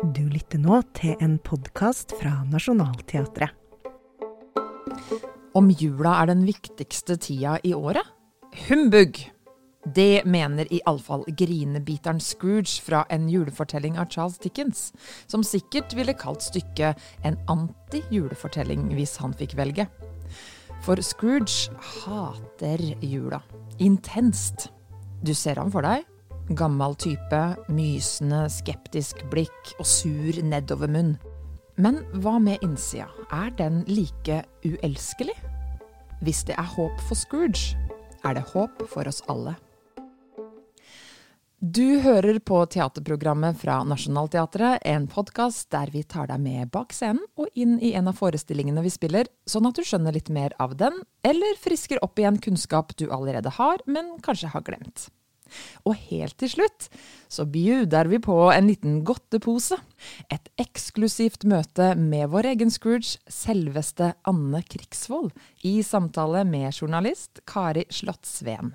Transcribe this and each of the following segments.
Du lytter nå til en podkast fra Nationaltheatret. Om jula er den viktigste tida i året? Humbug! Det mener iallfall grinebiteren Scrooge fra en julefortelling av Charles Dickens, som sikkert ville kalt stykket en anti-julefortelling hvis han fikk velge. For Scrooge hater jula. Intenst. Du ser ham for deg. Gammal type, mysende, skeptisk blikk og sur nedover munn. Men hva med innsida? Er den like uelskelig? Hvis det er håp for Scrooge, er det håp for oss alle. Du hører på teaterprogrammet fra Nationaltheatret, en podkast der vi tar deg med bak scenen og inn i en av forestillingene vi spiller, sånn at du skjønner litt mer av den, eller frisker opp igjen kunnskap du allerede har, men kanskje har glemt. Og helt til slutt så bjuder vi på en liten godtepose. Et eksklusivt møte med vår egen Scrooge, selveste Anne Krigsvold, i samtale med journalist Kari Slottsveen.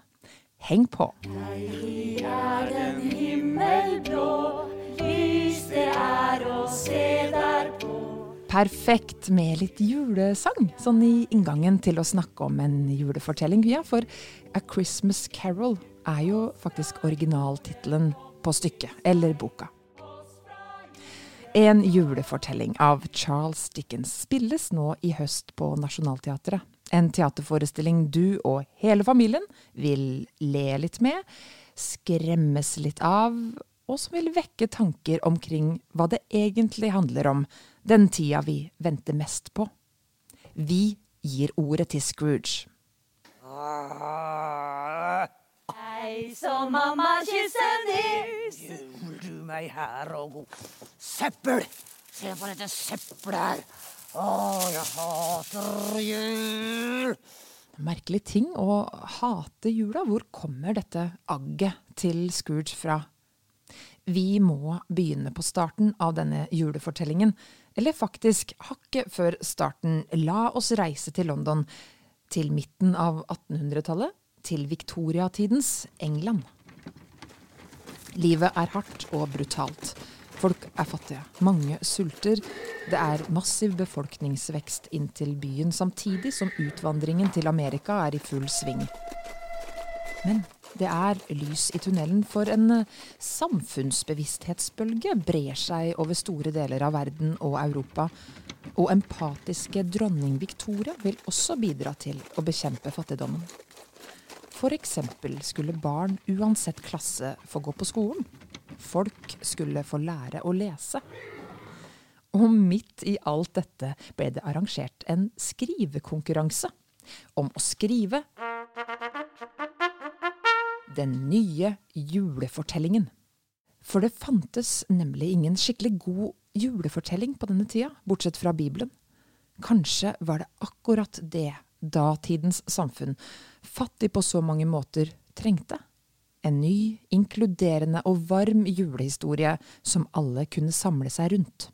Heng på! Deilig er den himmelblå, lys det er å se derpå. Perfekt med litt julesang, sånn i inngangen til å snakke om en julefortelling. Ja, for A Christmas Carol er jo faktisk originaltittelen på stykket, eller boka. En julefortelling av Charles Dickens spilles nå i høst på Nationaltheatret. En teaterforestilling du og hele familien vil le litt med, skremmes litt av, og som vil vekke tanker omkring hva det egentlig handler om den tida vi venter mest på. Vi gir ordet til Scrooge. Hei, så mamma kysser ned. Jul du meg her og god søppel! Se på dette søppelet her. Å, jeg hater jul! Merkelig ting å hate jula. Hvor kommer dette agget til Scrooge fra? Vi må begynne på starten av denne julefortellingen. Eller faktisk hakket før starten. La oss reise til London. Til midten av 1800-tallet. Til viktoriatidens England. Livet er hardt og brutalt. Folk er fattige. Mange sulter. Det er massiv befolkningsvekst inn til byen, samtidig som utvandringen til Amerika er i full sving. Men det er lys i tunnelen, for en samfunnsbevissthetsbølge brer seg over store deler av verden og Europa. Og empatiske dronning Victoria vil også bidra til å bekjempe fattigdommen. Eksempel skulle barn uansett klasse få gå på skolen. Folk skulle få lære å lese. Og midt i alt dette ble det arrangert en skrivekonkurranse om å skrive den nye julefortellingen. For det fantes nemlig ingen skikkelig god julefortelling på denne tida, bortsett fra Bibelen. Kanskje var det akkurat det datidens samfunn, fattig på så mange måter, trengte. En ny, inkluderende og varm julehistorie som alle kunne samle seg rundt.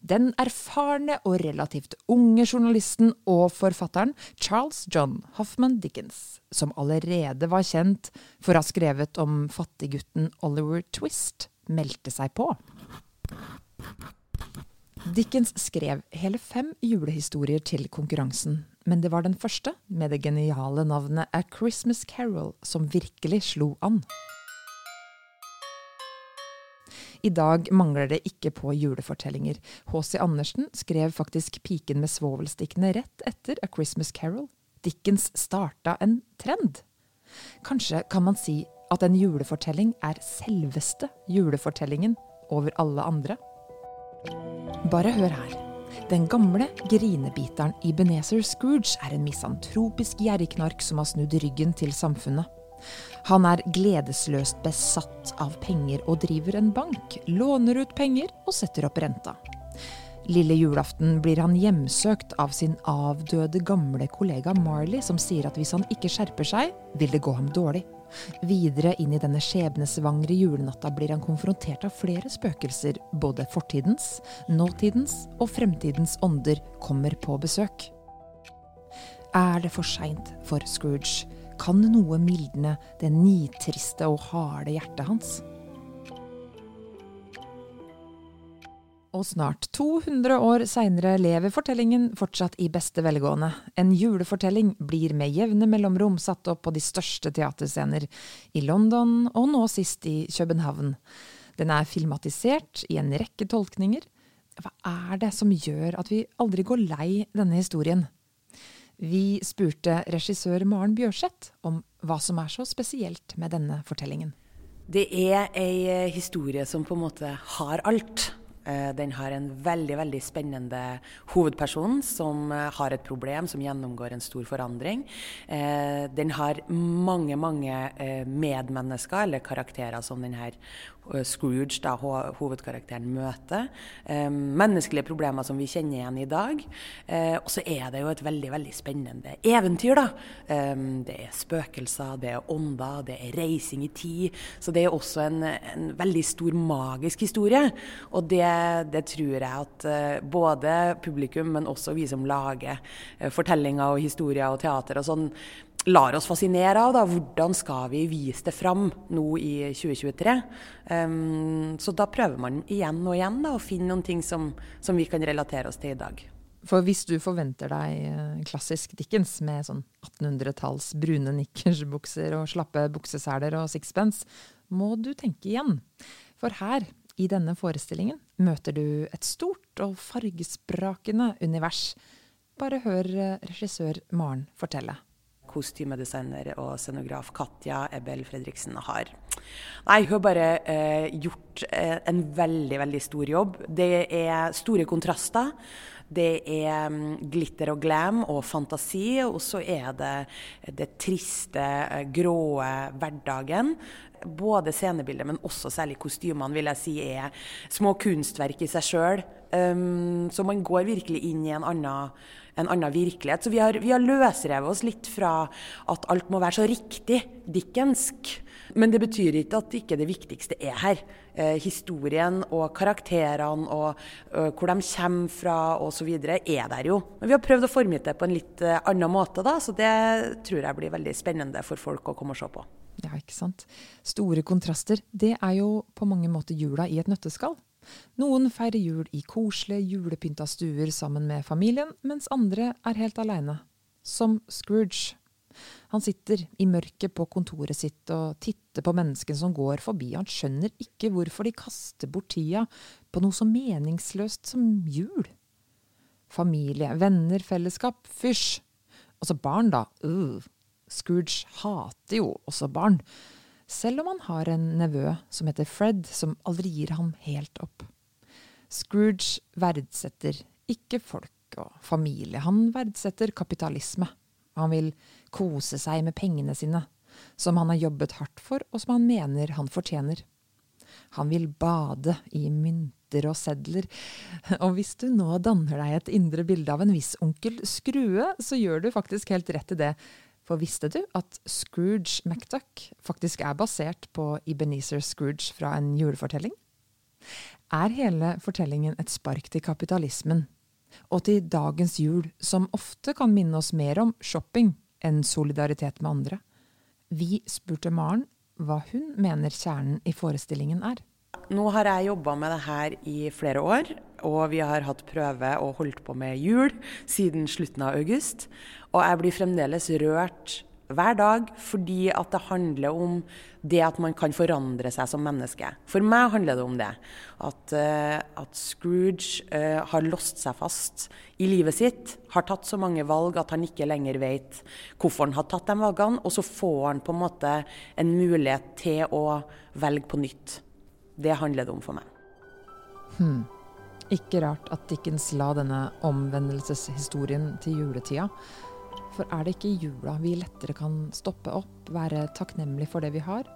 Den erfarne og relativt unge journalisten og forfatteren Charles John Hoffman Dickens, som allerede var kjent for å ha skrevet om fattiggutten Oliver Twist, meldte seg på. Dickens skrev hele fem julehistorier til konkurransen, men det var den første, med det geniale navnet A Christmas Carol, som virkelig slo an. I dag mangler det ikke på julefortellinger. H.C. Andersen skrev faktisk Piken med svovelstikkene rett etter A Christmas Carol. Dickens starta en trend. Kanskje kan man si at en julefortelling er selveste julefortellingen over alle andre? Bare hør her. Den gamle grinebiteren Ebenezer Scrooge er en misantropisk gjerrigknark som har snudd ryggen til samfunnet. Han er gledesløst besatt av penger og driver en bank, låner ut penger og setter opp renta. Lille julaften blir han hjemsøkt av sin avdøde gamle kollega Marley, som sier at hvis han ikke skjerper seg, vil det gå ham dårlig. Videre inn i denne skjebnesvangre julenatta blir han konfrontert av flere spøkelser. Både fortidens, nåtidens og fremtidens ånder kommer på besøk. Er det for seint for Scrooge? Kan noe mildne det nitriste og harde hjertet hans? Og snart 200 år seinere lever fortellingen fortsatt i beste velgående. En julefortelling blir med jevne mellomrom satt opp på de største teaterscener, i London og nå sist i København. Den er filmatisert i en rekke tolkninger. Hva er det som gjør at vi aldri går lei denne historien? Vi spurte regissør Maren Bjørseth om hva som er så spesielt med denne fortellingen. Det er ei historie som på en måte har alt. Eh, den har en veldig veldig spennende hovedperson som eh, har et problem, som gjennomgår en stor forandring. Eh, den har mange mange medmennesker, eller karakterer, som denne Scrooge, da, hovedkarakteren, møter. Menneskelige problemer som vi kjenner igjen i dag. Og så er det jo et veldig veldig spennende eventyr. da. Det er spøkelser, det er ånder, det er reising i tid. Så det er også en, en veldig stor magisk historie. Og det det tror jeg at eh, både publikum, men også vi som lager eh, fortellinger og historier og teater og sånn, lar oss fascinere av. da, Hvordan skal vi vise det fram nå i 2023? Um, ehm, så da prøver man igjen og igjen da, å finne noen ting som, som vi kan relatere oss til i dag. For hvis du forventer deg eh, klassisk Dickens med sånn 1800-talls brune nikkersbukser og slappe bukseseler og sixpence, må du tenke igjen. For her i denne forestillingen møter du et stort og fargesprakende univers. Bare hør eh, regissør Maren fortelle. Kostymedesigner og scenograf Katja Ebel Fredriksen har Nei, hun har bare eh, gjort eh, en veldig, veldig stor jobb. Det er store kontraster. Det er um, glitter og glam og fantasi, og så er det det triste, eh, gråe hverdagen både scenebildet, men også særlig kostymene, vil jeg si er små kunstverk i seg sjøl. Um, så man går virkelig inn i en annen, en annen virkelighet. Så vi har, vi har løsrevet oss litt fra at alt må være så riktig dickensk. Men det betyr ikke at ikke det viktigste er her. Eh, historien og karakterene og uh, hvor de kommer fra osv. er der jo. Men vi har prøvd å forme det på en litt uh, annen måte, da, så det tror jeg blir veldig spennende for folk å komme og se på. Ja, ikke sant. Store kontraster. Det er jo på mange måter jula i et nøtteskall. Noen feirer jul i koselige, julepynta stuer sammen med familien, mens andre er helt aleine. Som Scrooge. Han sitter i mørket på kontoret sitt og titter på menneskene som går forbi. Han skjønner ikke hvorfor de kaster bort tida på noe så meningsløst som jul. Familie, venner, fellesskap, fysj. Også barn, da. Uh. Scrooge hater jo også barn, selv om han har en nevø som heter Fred, som aldri gir ham helt opp. Scrooge verdsetter ikke folk og familie, han verdsetter kapitalisme. Han vil kose seg med pengene sine, som han har jobbet hardt for, og som han mener han fortjener. Han vil bade i mynter og sedler, og hvis du nå danner deg et indre bilde av en viss onkel Skrue, så gjør du faktisk helt rett i det, for visste du at Scrooge McDuck faktisk er basert på Ebenezer Scrooge fra en julefortelling? Er hele fortellingen et spark til kapitalismen, og til dagens jul, som ofte kan minne oss mer om shopping enn solidaritet med andre? Vi spurte Maren hva hun mener kjernen i forestillingen er. Nå har jeg jobba med det her i flere år, og vi har hatt prøve og holdt på med jul siden slutten av august. Og jeg blir fremdeles rørt hver dag fordi at det handler om det at man kan forandre seg som menneske. For meg handler det om det. At, uh, at Scrooge uh, har låst seg fast i livet sitt, har tatt så mange valg at han ikke lenger vet hvorfor han har tatt de valgene, og så får han på en måte en mulighet til å velge på nytt. Det handler det om for meg. Hmm. Ikke rart at Dickens la denne omvendelseshistorien til juletida. For er det ikke i jula vi lettere kan stoppe opp, være takknemlig for det vi har,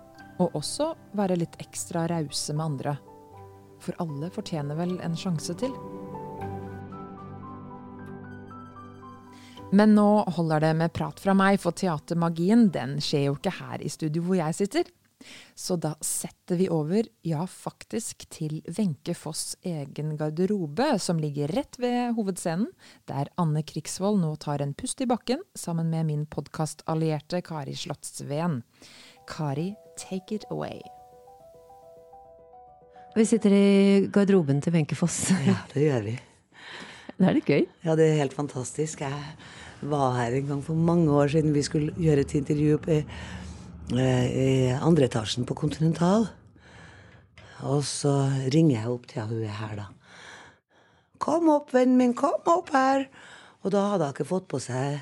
og også være litt ekstra rause med andre? For alle fortjener vel en sjanse til? Men nå holder det med prat fra meg, for teatermagien den skjer jo ikke her i studio hvor jeg sitter. Så da setter vi over, ja faktisk, til Wenche Foss' egen garderobe, som ligger rett ved hovedscenen, der Anne Krigsvold nå tar en pust i bakken sammen med min podkastallierte Kari Slottsveen. Kari, take it away. Vi sitter i garderoben til Wenche Foss. Ja, det gjør vi. Det er litt gøy. Ja, det er helt fantastisk. Jeg var her en gang for mange år siden. Vi skulle gjøre et intervju på, i andre etasjen på Continental. Og så ringer jeg opp til hun er her, da. Kom opp, vennen min, kom opp her! Og da hadde hun ikke fått på seg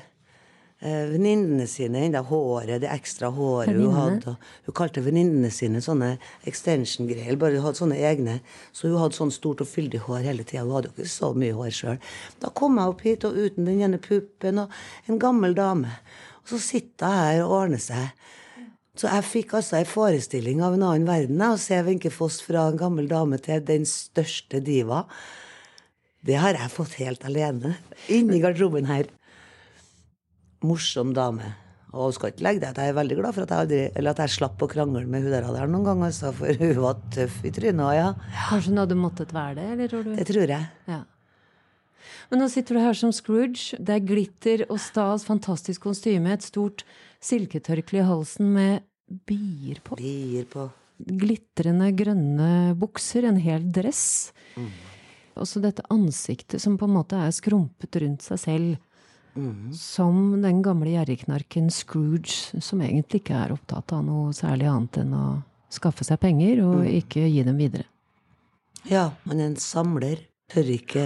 eh, venninnene sine, ennå. håret, det ekstra håret hun hadde. Hun kalte venninnene sine sånne extension-greier. Bare hun hadde sånne egne. Så hun hadde sånn stort og fyldig hår hele tida. Hun hadde jo ikke så mye hår sjøl. Da kom jeg opp hit, og uten den ene puppen, og en gammel dame. Og så sitter jeg her og ordner seg. Så jeg fikk altså ei forestilling av en annen verden. jeg, Å se Wenche Foss fra en gammel dame til den største diva. Det har jeg fått helt alene. Inni garderoben her. Morsom dame. Og skal ikke legge deg at jeg er veldig glad for at jeg, aldri, eller at jeg slapp å krangle med hun der, noen gang, altså, for hun var tøff i trynet ja. Kanskje hun hadde måttet være det, eller tror du? Det tror jeg. Ja. Men nå sitter du her som Scrooge. Det er glitter og stas, fantastisk kostyme, et stort silketørkle i halsen med bier på. Bier på. Glitrende grønne bukser, en hel dress. Og så dette ansiktet som på en måte er skrumpet rundt seg selv. Som den gamle gjerrigknarken Scrooge, som egentlig ikke er opptatt av noe særlig annet enn å skaffe seg penger og ikke gi dem videre. Ja, han er en samler. Tør ikke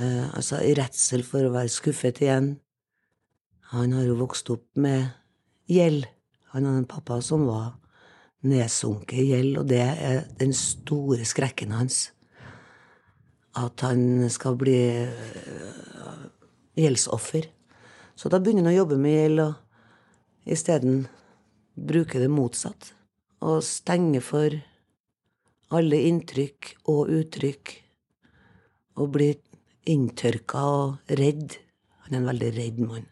eh, Altså, i redsel for å være skuffet igjen. Han har jo vokst opp med gjeld. Han hadde en pappa som var nedsunket i gjeld, og det er den store skrekken hans. At han skal bli eh, gjeldsoffer. Så da begynner han å jobbe med gjeld, og isteden bruke det motsatt. Og stenge for alle inntrykk og uttrykk. Og bli inntørka og redd. Han er en veldig redd mann.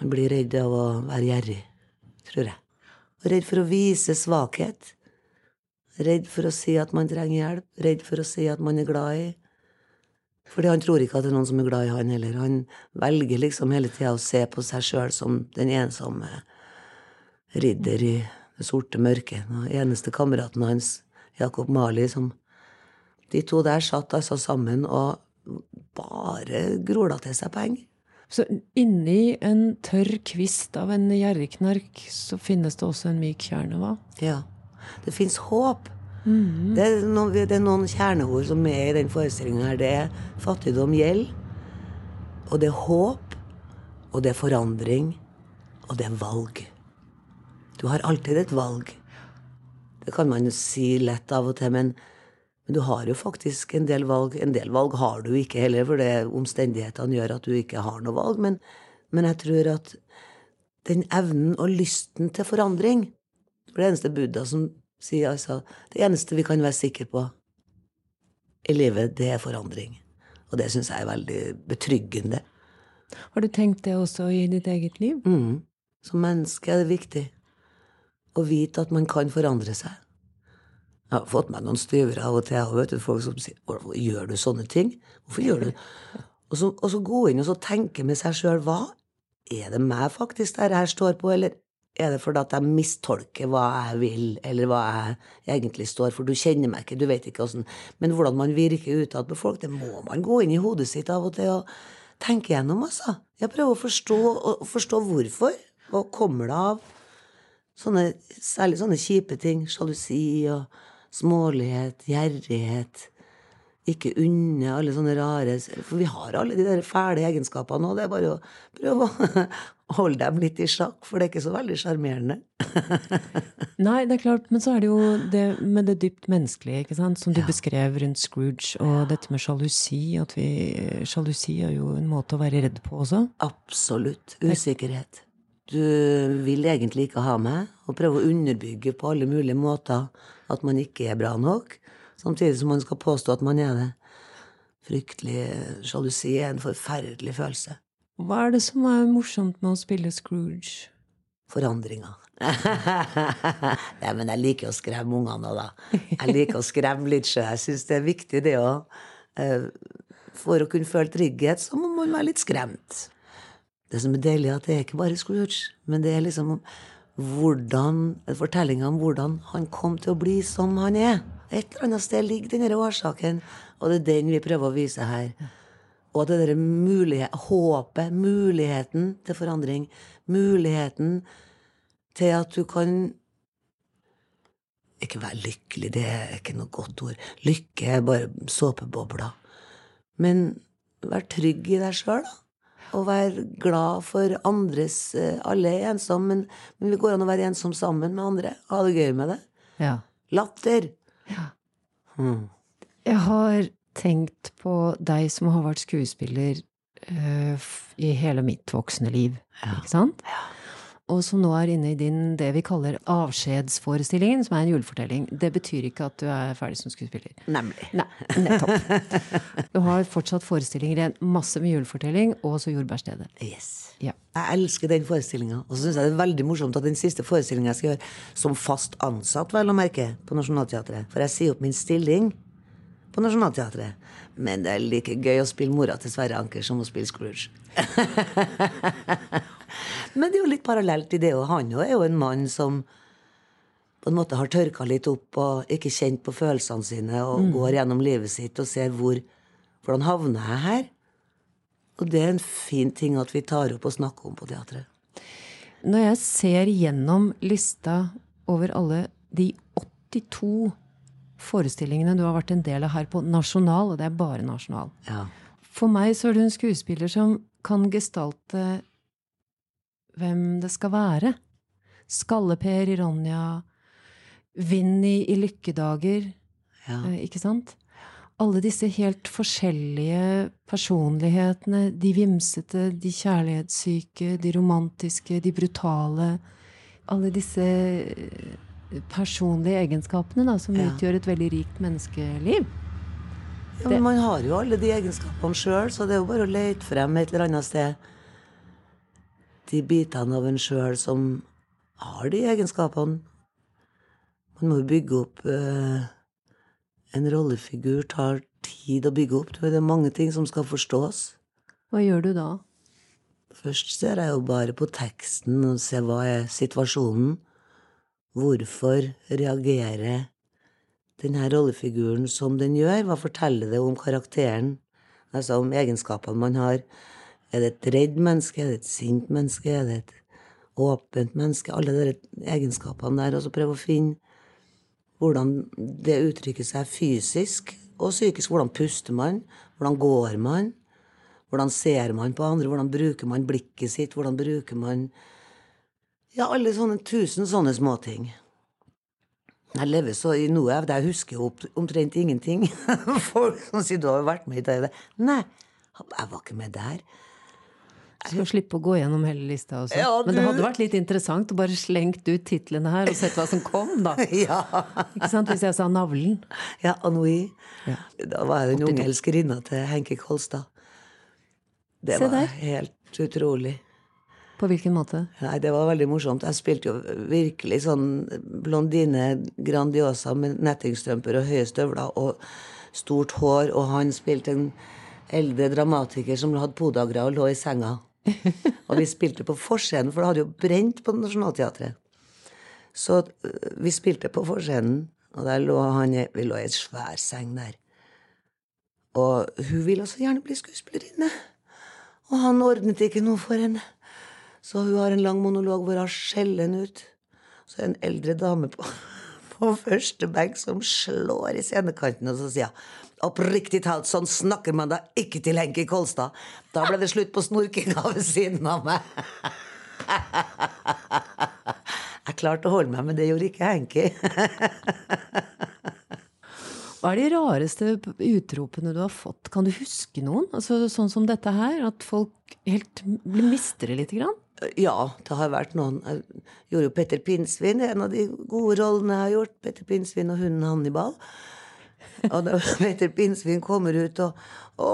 Han blir redd av å være gjerrig, tror jeg. Redd for å vise svakhet. Redd for å si at man trenger hjelp. Redd for å si at man er glad i. Fordi han tror ikke at det er noen som er glad i han heller. Han velger liksom hele tida å se på seg sjøl som den ensomme ridder i det sorte mørket. Den eneste kameraten hans, Jakob Mali, som De to der satt altså sammen og bare grola til seg penger. Så inni en tørr kvist av en gjerriknark så finnes det også en myk kjerne, hva? Ja. Det fins håp. Det, er noen, det er noen kjerneord som er i den forestillinga her. Det er fattigdom, gjeld, og det er håp, og det er forandring, og det er valg. Du har alltid et valg. Det kan man jo si lett av og til, men, men du har jo faktisk en del valg. En del valg har du ikke heller, for det omstendighetene gjør at du ikke har noe valg. Men, men jeg tror at den evnen og lysten til forandring For det eneste Buddha som sier altså Det eneste vi kan være sikre på i livet, det er forandring. Og det syns jeg er veldig betryggende. Har du tenkt det også i ditt eget liv? Mm. Som menneske er det viktig å vite at man kan forandre seg. Jeg har fått meg noen styvere av og til, vet du, folk som sier gjør du sånne ting? Hvorfor gjør du Og så, og så gå inn og så tenke med seg sjøl hva er det meg faktisk der her står på, eller er det fordi at jeg mistolker hva jeg vil, eller hva jeg egentlig står for? Du kjenner meg ikke, du vet ikke åssen Men hvordan man virker utad på folk, det må man gå inn i hodet sitt av og til og tenke gjennom, altså. Jeg prøver å forstå, å forstå hvorfor. Hva kommer det av? Sånne, særlig sånne kjipe ting. Sjalusi og smålighet, gjerrighet. Ikke unne, alle sånne rare For vi har alle de der fæle egenskapene, òg. det er bare å prøve å holde dem litt i sjakk, for det er ikke så veldig sjarmerende. Nei, det er klart, men så er det jo det med det dypt menneskelige, ikke sant, som du beskrev rundt Scrooge, og dette med sjalusi, at vi Sjalusi er jo en måte å være redd på også. Absolutt. Usikkerhet. Du vil egentlig ikke ha meg, og prøver å underbygge på alle mulige måter at man ikke er bra nok, samtidig som man skal påstå at man er det. Fryktelig sjalusi er en forferdelig følelse. Hva er det som er morsomt med å spille Scrooge? Forandringer. Nei, men jeg liker å skremme ungene òg, da. Jeg liker å skremme litt sjøl. Jeg syns det er viktig, det òg. For å kunne føle trygghet, så må man være litt skremt. Det som er deilig, er at det er ikke bare Scrooge, men det er liksom hvordan, fortellinga om hvordan han kom til å bli som han er. Et eller annet sted ligger den årsaken, og det er den vi prøver å vise her. Og det derre mulighet, håpet, muligheten til forandring, muligheten til at du kan Ikke være lykkelig, det er ikke noe godt ord. Lykke er bare såpebobler. Men vær trygg i deg sjøl, da. Og være glad for andres eh, Alle er ensomme, men, men vi går an å være ensom sammen med andre. Ha det gøy med det. Ja. Latter. Jeg har tenkt på deg som har vært skuespiller uh, i hele mitt voksne liv, ikke sant? Og som nå er inne i din, det vi kaller avskjedsforestillingen, som er en julefortelling. Det betyr ikke at du er ferdig som skuespiller. Nemlig. Nei, nettopp. Du har fortsatt forestillinger igjen. Masse med julefortelling, og så Jordbærstedet. Yes. Ja. Jeg elsker den forestillinga. Og så syns jeg det er veldig morsomt at den siste forestillinga jeg skal gjøre som fast ansatt, vel å merke, på Nationaltheatret. For jeg sier opp min stilling på Nationaltheatret. Men det er like gøy å spille mora til Sverre Anker som å spille Scrooge. Men det er jo litt parallelt i det, og han er jo en mann som på en måte har tørka litt opp og ikke kjent på følelsene sine, og går gjennom livet sitt og ser hvor Hvordan havner jeg her? Og det er en fin ting at vi tar opp og snakker om på teatret. Når jeg ser gjennom lista over alle de 82 forestillingene du har vært en del av her på Nasjonal, og det er bare Nasjonal Ja. For meg så er du en skuespiller som kan gestalte hvem det skal være. Skalle-Per i Ronja, Vinni i Lykkedager, ja. eh, ikke sant? Alle disse helt forskjellige personlighetene, de vimsete, de kjærlighetssyke, de romantiske, de brutale. Alle disse eh, personlige egenskapene da, som Ja. utgjør et veldig rikt menneskeliv. ja men man har jo alle de egenskapene sjøl, så det er jo bare å lete frem et eller annet sted de bitene av en sjøl som har de egenskapene. Man må jo bygge opp eh, En rollefigur tar tid å bygge opp. Det er mange ting som skal forstås. Hva gjør du da? Først ser jeg jo bare på teksten og ser hva er situasjonen. Hvorfor reagerer denne rollefiguren som den gjør? Hva forteller det om karakteren? Altså om egenskapene man har. Er det et redd menneske? Er det et sint menneske? Er det et åpent menneske? Alle de egenskapene der. Og så prøve å finne hvordan det uttrykker seg fysisk og psykisk. Hvordan puster man? Hvordan går man? Hvordan ser man på andre? Hvordan bruker man blikket sitt? Hvordan bruker man Ja, alle sånne tusen sånne småting. Jeg lever så i noe av det jeg husker jo omtrent ingenting. Folk som sier du har vært med i det. Nei, jeg var ikke med der. Du skal slippe å gå gjennom hele lista også. Ja, Men det hadde vært litt interessant å bare slengt ut titlene her og sett hva som kom, da. Ja, Ikke sant? Hvis jeg sa Navlen. ja Anoi. Ja. Da var jeg den unge elskerinna til Henke Kolstad. Det Se var der. helt utrolig. På hvilken måte? Nei, det var veldig morsomt. Jeg spilte jo virkelig sånn blondine Grandiosa med nettingstrømper og høye støvler og stort hår, og han spilte en eldre dramatiker som hadde podagra og lå i senga. Og vi spilte på forscenen, for det hadde jo brent på Nationaltheatret. Så øh, vi spilte på forscenen, og der lå han Vi lå i et svær seng der. Og hun ville så gjerne bli skuespillerinne. Og han ordnet ikke noe for henne. Så hun har en lang monolog hvor hun skjeller henne ut. Så er det en eldre dame på, på første benk som slår i scenekanten, og så sier hun oppriktig talt, sånn snakker man da ikke til Henki Kolstad. Da ble det slutt på snorkinga ved siden av meg. Jeg klarte å holde meg, men det gjorde ikke Henki. Hva er de rareste utropene du har fått? Kan du huske noen? Altså, sånn som dette her, at folk helt mister det lite grann? Ja, det har vært noen. Jeg gjorde jo Petter Pinnsvin, en av de gode rollene jeg har gjort. Petter Pinnsvin og hunden Hannibal. Og da Peter Pinnsvin kommer ut og 'Å,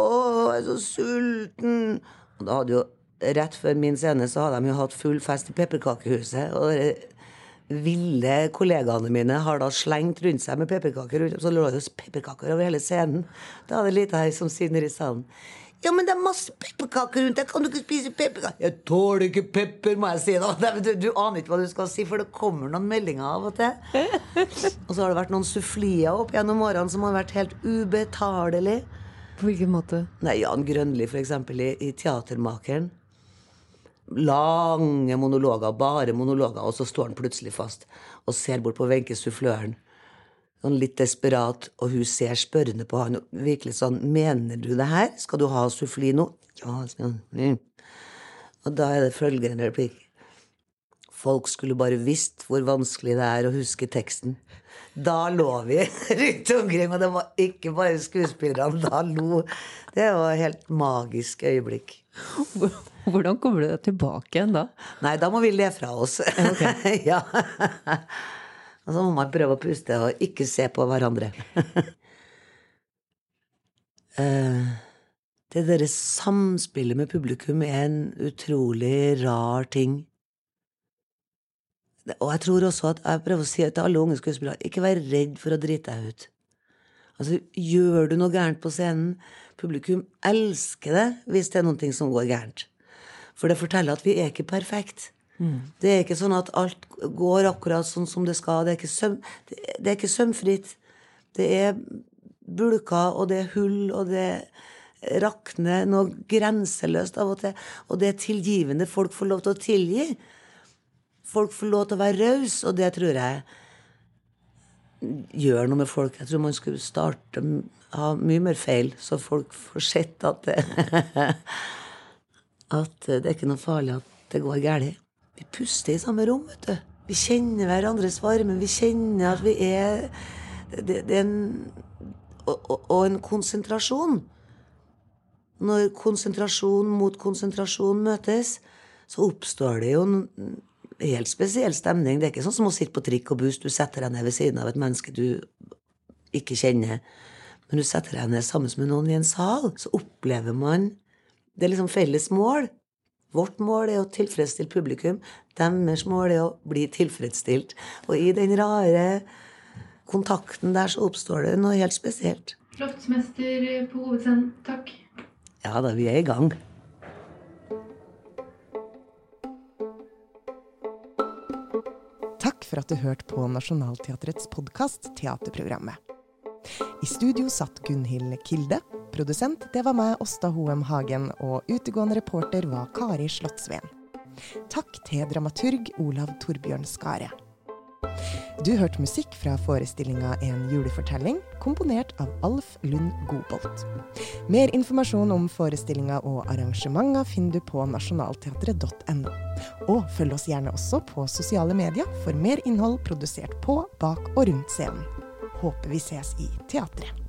jeg er så sulten'. Og da hadde jo Rett før min scene så hadde de jo hatt full fest i pepperkakehuset. Og ville kollegaene mine har da slengt rundt seg med pepperkaker. Så lå det pepperkaker over hele scenen. Da hadde Lita her som sinner i salen Ja, men det er masse pepperkaker rundt deg. Kan du ikke spise pepperkaker? Jeg tåler ikke pepper, må jeg si da. Du, du aner ikke hva du skal si, for det kommer noen meldinger av og til. Og så har det vært noen sufflier opp gjennom årene som har vært helt ubetalelig. På hvilken måte? Nei, Jan Grønli, for eksempel, i, i Teatermakeren. Lange monologer, bare monologer, og så står han plutselig fast og ser bort på Wenche suffløren. Sånn litt desperat, og hun ser spørrende på han. Virkelig sånn Mener du det her? Skal du ha suffli nå? Ja. sier han. Mm. Og da er det følgende replikk. Folk skulle bare visst hvor vanskelig det er å huske teksten. Da lå vi rundt omkring, og det var ikke bare skuespillerne. Da lo. Det var et helt magisk øyeblikk. Hvordan kommer du deg tilbake igjen da? Nei, da må vi le fra oss. ja. Og så må man prøve å puste og ikke se på hverandre. Eh, det derre samspillet med publikum er en utrolig rar ting. Og jeg tror også at jeg prøver å si til alle unge skuespillere ikke vær redd for å drite deg ut. Altså, gjør du noe gærent på scenen, publikum elsker det hvis det er noe som går gærent. For det forteller at vi er ikke perfekt. Det er ikke sånn at alt går akkurat sånn som det skal. Det er ikke, søm, det, er ikke sømfritt. Det er bulker, og det er hull, og det rakner noe grenseløst av og til. Og det er tilgivende. Folk får lov til å tilgi. Folk får lov til å være rause, og det tror jeg gjør noe med folk. Jeg tror man skulle starte ha mye mer feil, så folk får sett at det, at det er ikke noe farlig at det går galt. Vi puster i samme rom, vet du. Vi kjenner hverandres varme. Vi kjenner at vi er Det, det er en og, og, og en konsentrasjon. Når konsentrasjon mot konsentrasjon møtes, så oppstår det jo en helt spesiell stemning. Det er ikke sånn som å sitte på trikk og buss. Du setter deg ned ved siden av et menneske du ikke kjenner. Men du setter deg ned sammen med noen i en sal, så opplever man Det er liksom felles mål. Vårt mål er å tilfredsstille publikum. Deres mål er å bli tilfredsstilt. Og i den rare kontakten der så oppstår det noe helt spesielt. Loftsmester på hovedscenen, takk. Ja da, vi er i gang. Takk for at du hørte på Nationaltheatrets podkast Teaterprogrammet. I studio satt Gunhild Kilde. Produsent det var meg, Åsta Hoem Hagen, og utegående reporter var Kari Slottsveen. Takk til dramaturg Olav Torbjørn Skare. Du hørte musikk fra forestillinga En julefortelling, komponert av Alf Lund Gobolt. Mer informasjon om forestillinga og arrangementer finner du på nasjonalteatret.no. Og følg oss gjerne også på sosiale medier for mer innhold produsert på, bak og rundt scenen. Håper vi ses i teatret.